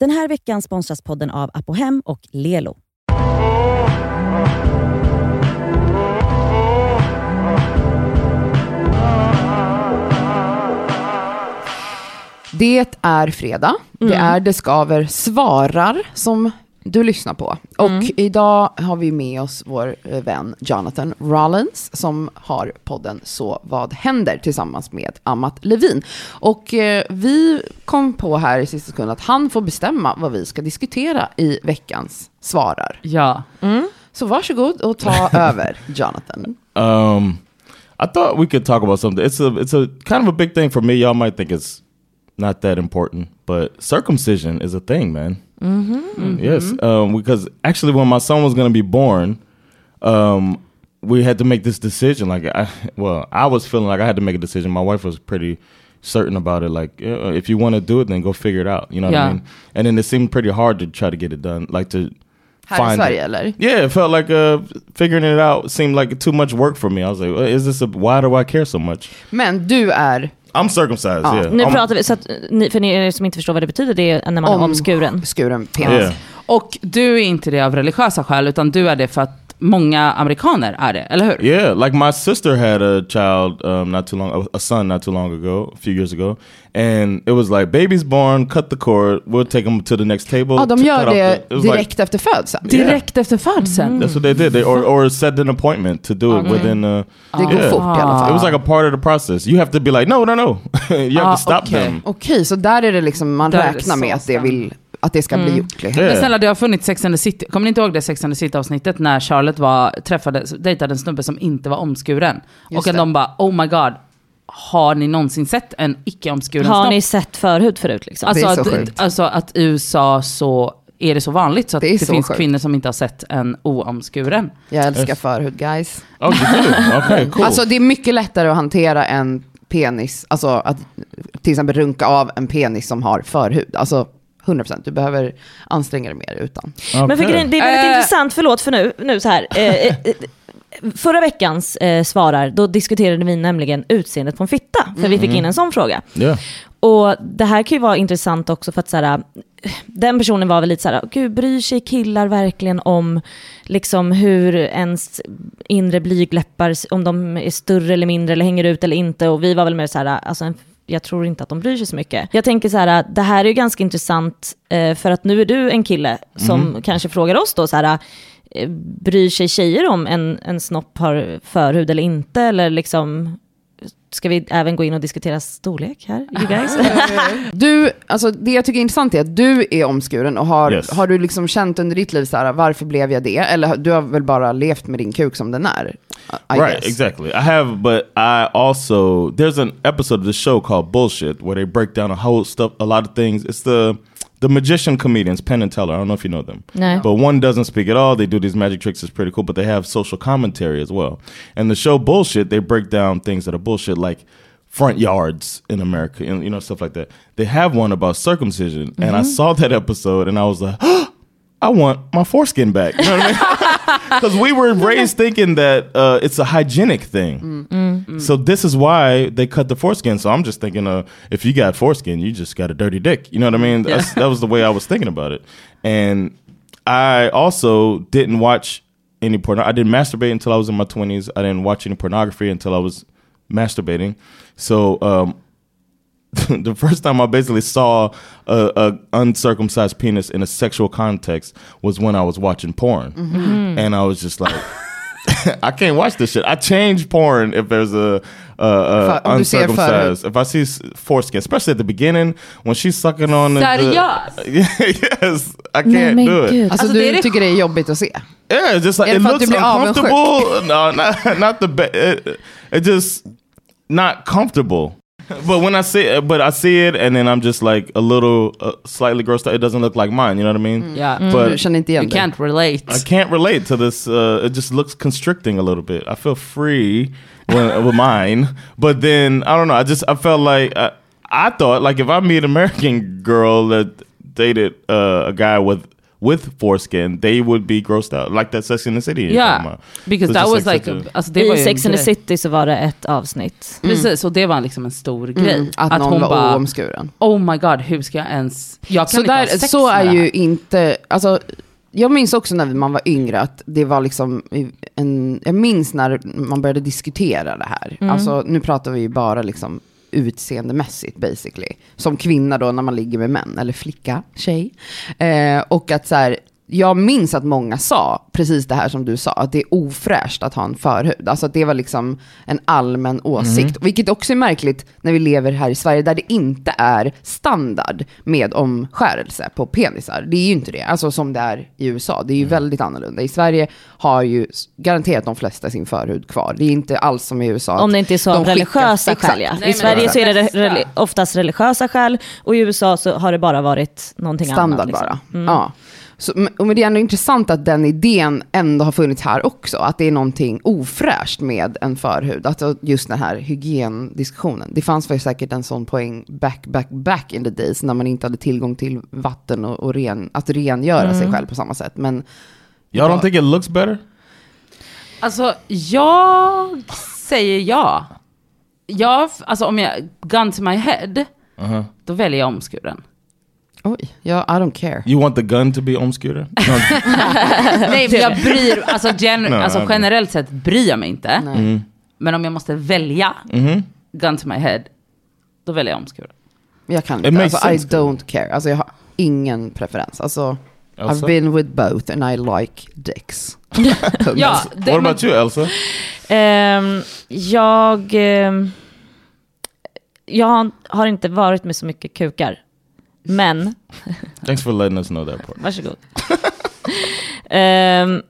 Den här veckan sponsras podden av Apohem och Lelo. Det är fredag. Det är Det Skaver svarar som du lyssnar på. Och idag har vi med oss vår eh, vän Jonathan Rollins som har podden Så vad händer tillsammans med Amat Levin. Och eh, vi kom på här i sista sekund att han får bestämma vad vi ska diskutera i veckans svarar. Ja. Så varsågod och ta över Jonathan. Um, I thought we could talk about something. It's a it's a kind of a big thing for me. Y'all might think it's not that important, but circumcision is a thing, man. Yes, um, because actually, when my son was going to be born, um, we had to make this decision. Like, I, well, I was feeling like I had to make a decision. My wife was pretty certain about it. Like, if you want to do it, then go figure it out. You know what Yeah. I mean? And then it seemed pretty hard to try to get it done. Like to Här i find Sverige it. eller? Yeah, it felt like uh, figuring it out seemed like too much work for me. I was like, "Well, is this a, why do I care so much? Men du är I'm circumcised. Ah. Yeah. Nu I'm- pratar vi, så att, ni, för ni som inte förstår vad det betyder, det är när man är omskuren. skuren penis. Yeah. Och du är inte det av religiösa skäl, utan du är det för att många amerikaner är det, eller hur? Yeah, like my sister had a child um, not too long, a, a son not too long ago, a few years ago, and it was like baby's born, cut the cord, we'll take him to the next table. Ja, de gör det the- it was like- direkt efter födseln. Direkt efter födseln. that's what they did, they, or or set an appointment to do it within. Uh, Det går yeah. fort i alla It fall. was like a part of the process. You have to be like, no, no, no. you have Ah, to stop okay. them. Okej, så där är det liksom, man Där räknar med att det, vill, att det ska bli gjort. liksom. Men snälla, det har funnits Sex and the City. Kommer ni inte ihåg det Sex and the City-avsnittet när Charlotte var, träffade, dejtade en snubbe som inte var omskuren? Just och att det. de bara, oh my god, har ni någonsin sett en icke-omskuren Har snopp? ni sett förhud förut? Liksom? Alltså, Det är så att, sjukt. alltså att i USA så är det så vanligt så att Det det, så finns sjukt. kvinnor som inte har sett en oomskuren. Jag älskar förhud guys. Okay, cool. Alltså det är mycket lättare att hantera en penis, alltså att till exempel runka av en penis som har förhud. Alltså 100%, du behöver anstränga dig mer utan. Men för Okay. grejen, det är väldigt Eh. intressant, förlåt för nu, nu så här. Eh, eh, eh, förra veckans eh, svarar, då diskuterade vi nämligen utseendet på en fitta, för vi fick in en sån fråga. yeah. Och det här kan ju vara intressant också för att så här, den personen var väl lite så här, gud bryr sig killar verkligen om liksom hur ens inre blygläppar, om de är större eller mindre eller hänger ut eller inte. Och vi var väl mer så här, alltså en jag tror inte att de bryr sig så mycket. Jag tänker så här, det här är ju ganska intressant eh, för att nu är du en kille som kanske frågar oss då så här, eh, bryr sig tjejer om en, en snopp har förhud eller inte? Eller liksom, ska vi även gå in och diskutera storlek här, you guys? Du, alltså det jag tycker är intressant är att du är omskuren och har, Yes. har du liksom känt under ditt liv så här, varför blev jag det? Eller du har väl bara levt med din kuk som den är? I right, guess. exactly. I have, but I also there's an episode of the show called Bullshit where they break down a whole stuff, a lot of things. It's the the magician comedians Penn and Teller. I don't know if you know them, No. but one doesn't speak at all. They do these magic tricks. It's pretty cool, but they have social commentary as well. And the show Bullshit, they break down things that are bullshit, like front yards in America, and you know stuff like that. They have one about circumcision, and I mm-hmm. saw that episode, and I was like. I want my foreskin back. You know what I mean? Because we were raised thinking that uh, it's a hygienic thing. So this is why they cut the foreskin. So I'm just thinking, uh, if you got foreskin, you just got a dirty dick. You know what I mean? That's, that was the way I was thinking about it. And I also didn't watch any porn. I didn't masturbate until I was in my 20s. I didn't watch any pornography until I was masturbating. So um, the first time I basically saw a, a uncircumcised penis in a sexual context was when I was watching porn, mm-hmm. Mm-hmm. and I was just like, I can't watch this shit. I change porn if there's a, a, a If I- om du ser uncircumcised. If I see foreskin, especially at the beginning when she's sucking on the, Seriöst? the yes, I can't men do it. gud. Alltså, Alltså, du det är det- tycker det är jobbigt att se? Yeah, it's just like Är det it looks du blir avundsjuk? uncomfortable. No, not not the best. It, it just not comfortable. But when I see it, but I see it, and then I'm just like a little uh, slightly grossed out. It doesn't look like mine. You know what I mean? Yeah. Du But känner You can't relate. I can't relate to this. Uh, it just looks constricting a little bit. I feel free when, with mine, but then I don't know. I just I felt like I, I thought like if I meet an American girl that dated uh, a guy with with foreskin, they would be grossed out. Like that Sex in the City. Yeah, because So that was like like, a- alltså det var I en Sex and the. City så var det ett avsnitt. Precis, och det var liksom en stor grej. Mm, att, någon hon var bara, oomskuren. oh my god, hur ska jag ens... Jag kan Så, inte ha där, sex så är ju inte, alltså, jag minns också när man var yngre att det var liksom en, jag minns när man började diskutera det här. Mm. Alltså nu pratar vi ju bara liksom utseendemässigt basically. Som kvinna då när man ligger med män, eller flicka, tjej. Eh, och att så här, jag minns att många sa precis det här som du sa, att det är ofräscht att ha en förhud. Alltså att det var liksom en allmän åsikt. Vilket också är märkligt när vi lever här i Sverige där det inte är standard med omskärelse på penisar. Det är ju inte det, alltså som det är i USA. Det är ju väldigt annorlunda. I Sverige har ju garanterat de flesta sin förhud kvar. Det är inte alls som i USA. Om det inte är så de av religiösa skäl. Ja. Nej, I Sverige så är det re- oftast religiösa skäl och i USA så har det bara varit någonting standard annat. liksom. bara. Ja. Så, men- och det är ändå intressant att den idén ändå har funnits här också. Att det är någonting ofräscht med en förhud. Alltså just den här hygiendiskussionen. Det fanns väl säkert en sån poäng back, back, back in the days. När man inte hade tillgång till vatten och, och ren, att rengöra sig själv på samma sätt. Men Y'all don't think it looks better? Alltså, jag säger ja. Jag, alltså om jag, gun to my head, Uh-huh. då väljer jag omskuren. Oj, ja, I don't care. You want the gun to be omskuren? No. Nej, men jag bryr, alltså, gen, Nej, alltså generellt sett bryr jag mig inte. Nej. mm. Men om jag måste välja, hmm gun to my head, då väljer jag omskuren. Jag kan inte. Alltså, I don't care. Alltså jag har ingen preferens. Alltså, I've Elsa? been with both and I like dicks. Ja, det, What men, about you, Elsa? Ehm, jag, ehm, jag har inte varit med så mycket kukar. Men, Thanks for letting us know that part. varsågod. Ehm,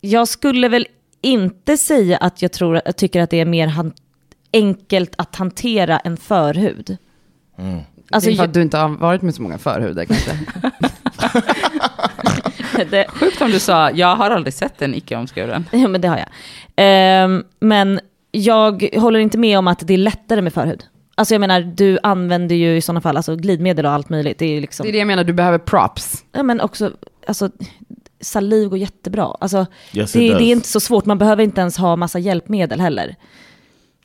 jag skulle väl inte säga att jag, tror, jag tycker att det är mer han, enkelt att hantera en förhud. Mm. Alltså, det är för att du inte har varit med så många förhudar kanske. det, sjukt om du sa, jag har aldrig sett en icke-omskuren. Ja, men det har jag. Ehm, men jag håller inte med om att det är lättare med förhud. Alltså jag menar, du använder ju i sådana fall alltså glidmedel och allt möjligt. Det är liksom, Det är det jag menar, du behöver props. ja, men också, alltså, saliv går jättebra. Alltså, Yes, det, det är inte så svårt, man behöver inte ens ha massa hjälpmedel heller.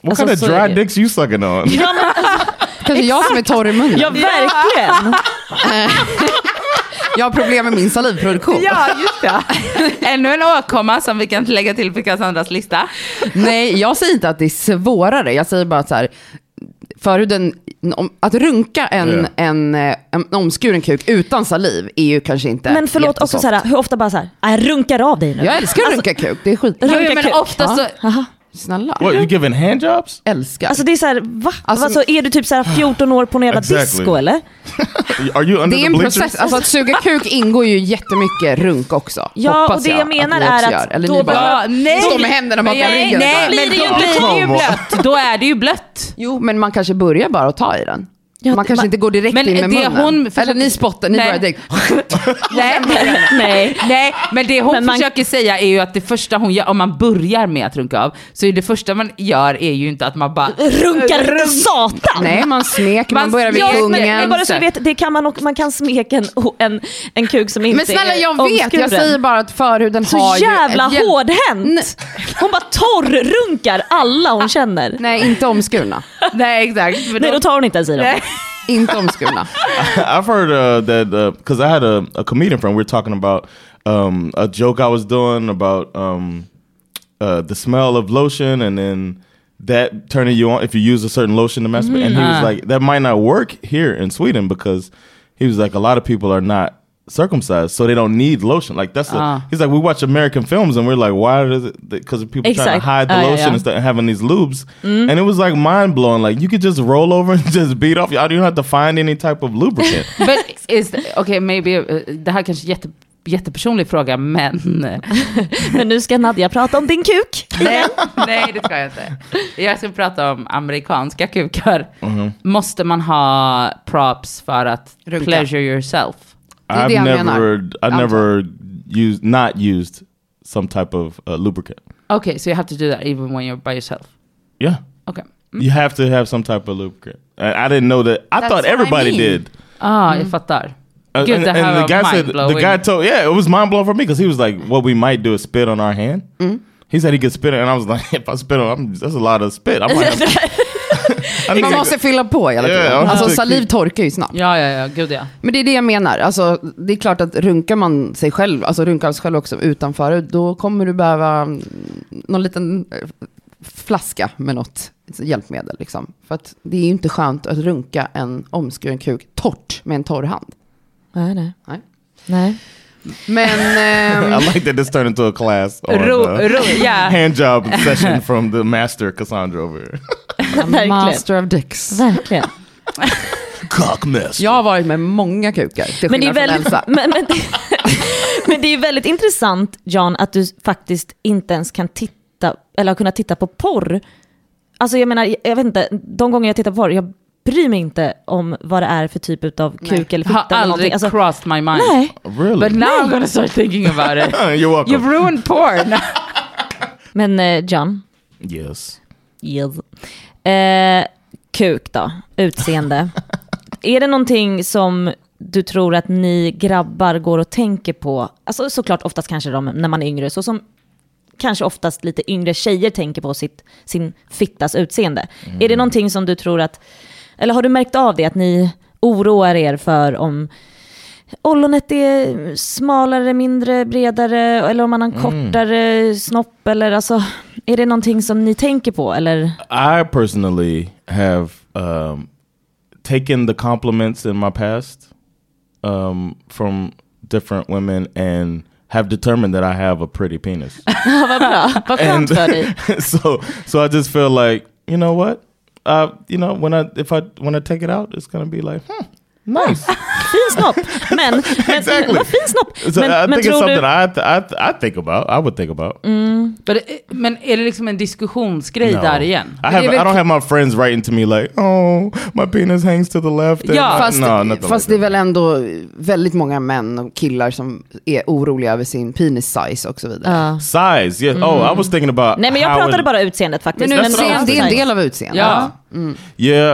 What Alltså, kind of dry det. dicks you sucking on? Ja, men, Kanske jag som är torr i munnen. ja verkligen. Jag har problem med min salivproduktion. Ja, just det. Ännu en åkomma som vi kan lägga till på Cassandras lista. Nej, jag säger inte att det är svårare. Jag säger bara att så här, förhuden, att runka en, Ja. en, eh, en omskuren kuk utan saliv är ju kanske inte Men förlåt, också så här, hur ofta bara så här, jag runkar av dig nu. Jag älskar att runka kuk, det är skit. Runka jo, men kuk. ofta så... Aha. Snälla, What, you giving handjobs? älskar. Alltså det är så här, va? Alltså- Alltså, är du typ så här 14 år på en jävla Exactly. disco eller? Are you under det är en bleachers? process, alltså att suga kuk ingår ju jättemycket runk också. Ja, Hoppas och det jag menar ni är att. Eller då ni bara nej. står med händerna bakom nej, ryggen. Nej, men då blir det ju blött. blött. Då är det ju blött. Jo, men man kanske börjar bara att ta i den. Ja, man kanske man- inte går direkt Men in med det munnen. hon Eller försöker- ni spottar, ni Nej. börjar direkt. Nej, Nej. nej, men det hon Men man- försöker säga är ju att det första hon gör, om man börjar med att runka av, så är det första man gör är ju inte att man bara... Runkar satan! Nej, man smeker, man, Man- börjar vid Ja, men- ungen. Men bara så vet, det kan man, och, man kan smeka en, en, en kuk som inte Men snälla är jag vet, jag omskuren. säger bara att förhuden Så har jävla ju... ett jäm- hårdhänt! Hon bara torrrunkar alla hon känner. Nej, inte omskurna. Nej, exakt. För Nej, då- då tar hon inte ens i dem. Nej. inte omskurna. I've heard uh, that because I had a, a comedian friend. We were talking about um, a joke I was doing about um, uh, the smell of lotion, and then that turning you on if you use a certain lotion to masturbate. And he was Ah. like, that might not work here in Sweden because he was like, a lot of people are not circumcised, so they don't need lotion. Like that's Ah. a, he's like, we watch American films and we're like, why does it? Because people trying Exact. to hide the yeah, lotion yeah. instead of having these lubes, and it was like mind blowing. Like you could just roll over and just beat off. You don't have to find any type of lubricant. But is, okay, maybe, uh, det här kanske är jätte, jättepersonlig fråga, men... Men nu ska Nadja prata om din kuk. nej, nej, det ska jag inte. Jag ska prata om amerikanska kukar. Måste man ha props för att Runka. pleasure yourself? Är det I've jag never, menar. I never used, not used some type of uh, lubricant. Okay, so you have to do that even when you're by yourself. Yeah, Okay. you have to have some type of lubricant. And I didn't know that. I That's thought what I everybody mean. did. Ah, jag fattar. Uh, Gud, and, det här and var the guy said the guy told yeah it was mind blowing for me because he was like what we might do is spit on our hand. He said he could spit it, and I was like if I spit on, I'm, that's a lot of spit. I might Man måste fylla på hela tiden. Ja, ja. Alltså saliv torkar ju snabbt. Ja, ja, ja, gud ja. Men det är det jag menar. Alltså, det är klart att runkar man sig själv, alltså runkar sig själv också utanför, då kommer du behöva mm, någon liten eh, flaska med något hjälpmedel. Liksom. För att det är ju inte skönt att runka en omskuren kuk torrt med en torr hand. Nej, nej. Nej. nej. Men... ehm, I like that this turned into a class on Ro, uh, ro, ja. hand job session from the master Cassandra over here. Verkligen. Master of dicks. Verkligen. Cockmaster. Jag har varit med många kukar, till Men det, är skillnad från väldigt, Elsa. men, men, men det är väldigt intressant, John, att du faktiskt inte ens kan titta, eller har kunnat titta på porr. Alltså jag menar, jag vet inte, de gånger jag tittar på porr, jag bryr mig inte om vad det är för typ av kuk eller Har fitta eller någonting. aldrig Alltså, crossed my mind. nej, Really? But now I'm gonna start thinking about it. You're welcome. You've ruined porn. men eh, John, yes. yes. Eh, kuk då, utseende. är det någonting som du tror att ni grabbar går och tänker på? Alltså såklart oftast kanske de när man är yngre, så som kanske oftast lite yngre tjejer tänker på sitt, sin fittas utseende. Är det någonting som du tror att, eller har du märkt av det, att ni oroar er för om ollonet är smalare, mindre, bredare, eller om man har en kortare snopp, eller alltså, är det någonting som ni tänker på, eller? I personally have um, taken the compliments in my past um, from different women and have determined that I have a pretty penis. Vad bra, vad skönt för dig. so so I just feel like you know what, uh, you know when I if I when I take it out, it's gonna be like hmm, nice. Fin snopp, men, men Exactly. vad fin snopp. So Men, I men think it's tror something du, I, th- I, th- I think about. I would think about. But, eh, men är det liksom en diskussionsgrej No. där igen? I have. Är I väl- don't have my friends writing to me like, "Oh, my penis hangs to the left." and- Ja, Fast, no, fast like det är väl ändå väldigt många män och killar som är oroliga över sin penis size och så vidare. Ja. Size, yeah. Oh, I was thinking about. Nej men jag pratade it- bara utseendet faktiskt. Men utseende, was det är en del av utseendet. Ja. Yeah,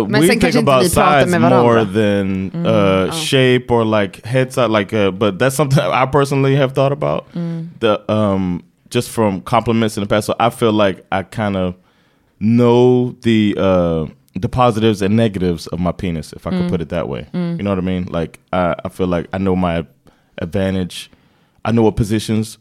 uh, Men we sen think kanske inte about vi pratar size med varandra. more than uh, shape or like head size. Like, uh, but that's something I personally have thought about. The um, just from compliments in the past. So I feel like I kind of know the uh, the positives and negatives of my penis, if I could put it that way. You know what I mean? Like, I, I feel like I know my advantage. I know what positions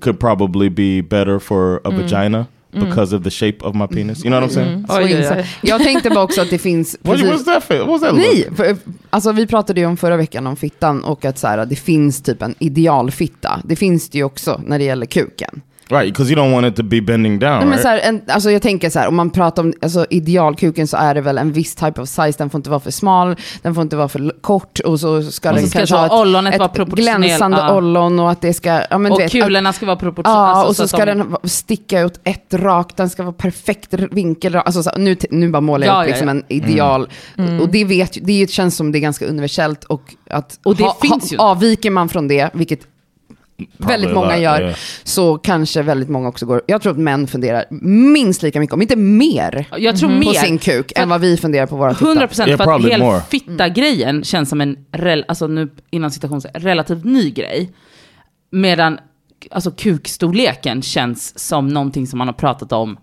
could probably be better for a vagina because of the shape of my penis. You know what I'm saying? så oj, oj. insatt. Jag tänkte bara också att det finns... What was that? For? What was that? Nej, för, alltså vi pratade ju om förra veckan om fittan och att så här, det finns typ en idealfitta. Det finns det ju också när det gäller kuken. Right, because you don't want it to be bending down. Nej, men right? så här, en, alltså jag tänker så här, om man pratar om alltså, idealkuken så är det väl en viss type of size. Den får inte vara för smal, den får inte vara för kort och så ska Och den så ska kanske så ha ett, vara ett glänsande ja. ollon och att det ska... Ja, men Och vet, att- kulorna ska vara proportionella. Ja, alltså, och så att ska de- den sticka ut ett rakt, den ska vara perfekt vinkel. Alltså, så, nu, nu bara målar jag Ja, upp liksom ja. en ideal. Och det, vet, ju- det känns som det är ganska universellt. Och, att Och det ha, finns ju. ha, avviker man från det, vilket väldigt många gör, yeah. så kanske väldigt många också går... Jag tror att män funderar minst lika mycket, om inte mer, Jag tror på mer. sin kuk För än vad vi funderar på våra 100 tuttar. procent Yeah, för att hela fitta-grejen känns som en, rel, alltså nu inom citations, relativt ny grej. Medan alltså, kukstorleken känns som någonting som man har pratat om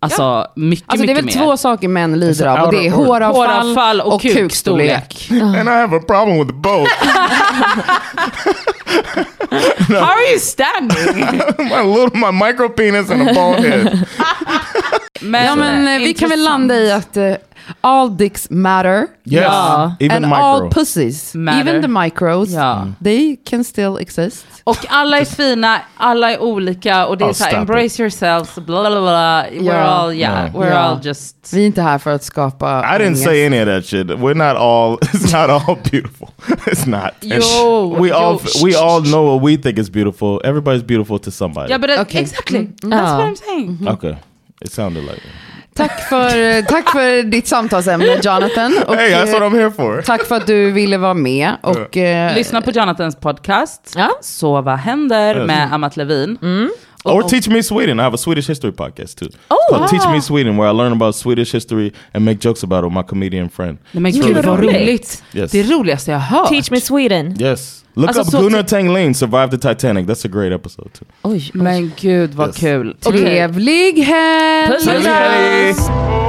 alltså, mycket, Alltså det är mycket väl mer. två saker män lider av, och det är håravfall, Håravfall och och kukstorlek. and I have a problem with both. How are you standing? my little, my micro penis and a bald head. Men, Ja, men eh, vi kan väl landa i att eh, all dicks matter. Yes, Ja. even and all pussies, Matter. even the micros, Ja. they can still exist. Och alla är fina, alla är olika och det är Oh, så här, stop embrace yourselves, bla bla bla. We're Ja. all, yeah, Ja. we're Ja. all just... Vi är inte här för att skapa I didn't ångest. say any of that shit. We're not all. It's not all beautiful. It's not. Yo, we yo, all we shh, all know what we think is beautiful. Everybody's beautiful to somebody. Yeah, but that, Okay. exactly. Mm. That's Ja. what I'm saying. Okay, it sounded like. It. Tack för, tack för ditt samtalsämne Jonathan. Och, hey, that's what eh, I'm here for. tack för att du ville vara med. Och, eh, Lyssna på Jonathans podcast, Ja. Så vad händer Yes. med Amat Levin. Or Teach Me Sweden. I have a Swedish history podcast too. Oh, wow. Teach Me Sweden where I learn about Swedish history and make jokes about it with my comedian friend. Nej men Gud, vad roligt. Yes. Det roligaste jag har hört. Teach me Sweden. Yes. Look Alltså, up Gunnar Tang Lane survived the Titanic. That's a great episode too. Oj, oj. Men gud vad Yes. kul. Trevlig helg! Puss, puss, Trevlig helg! puss.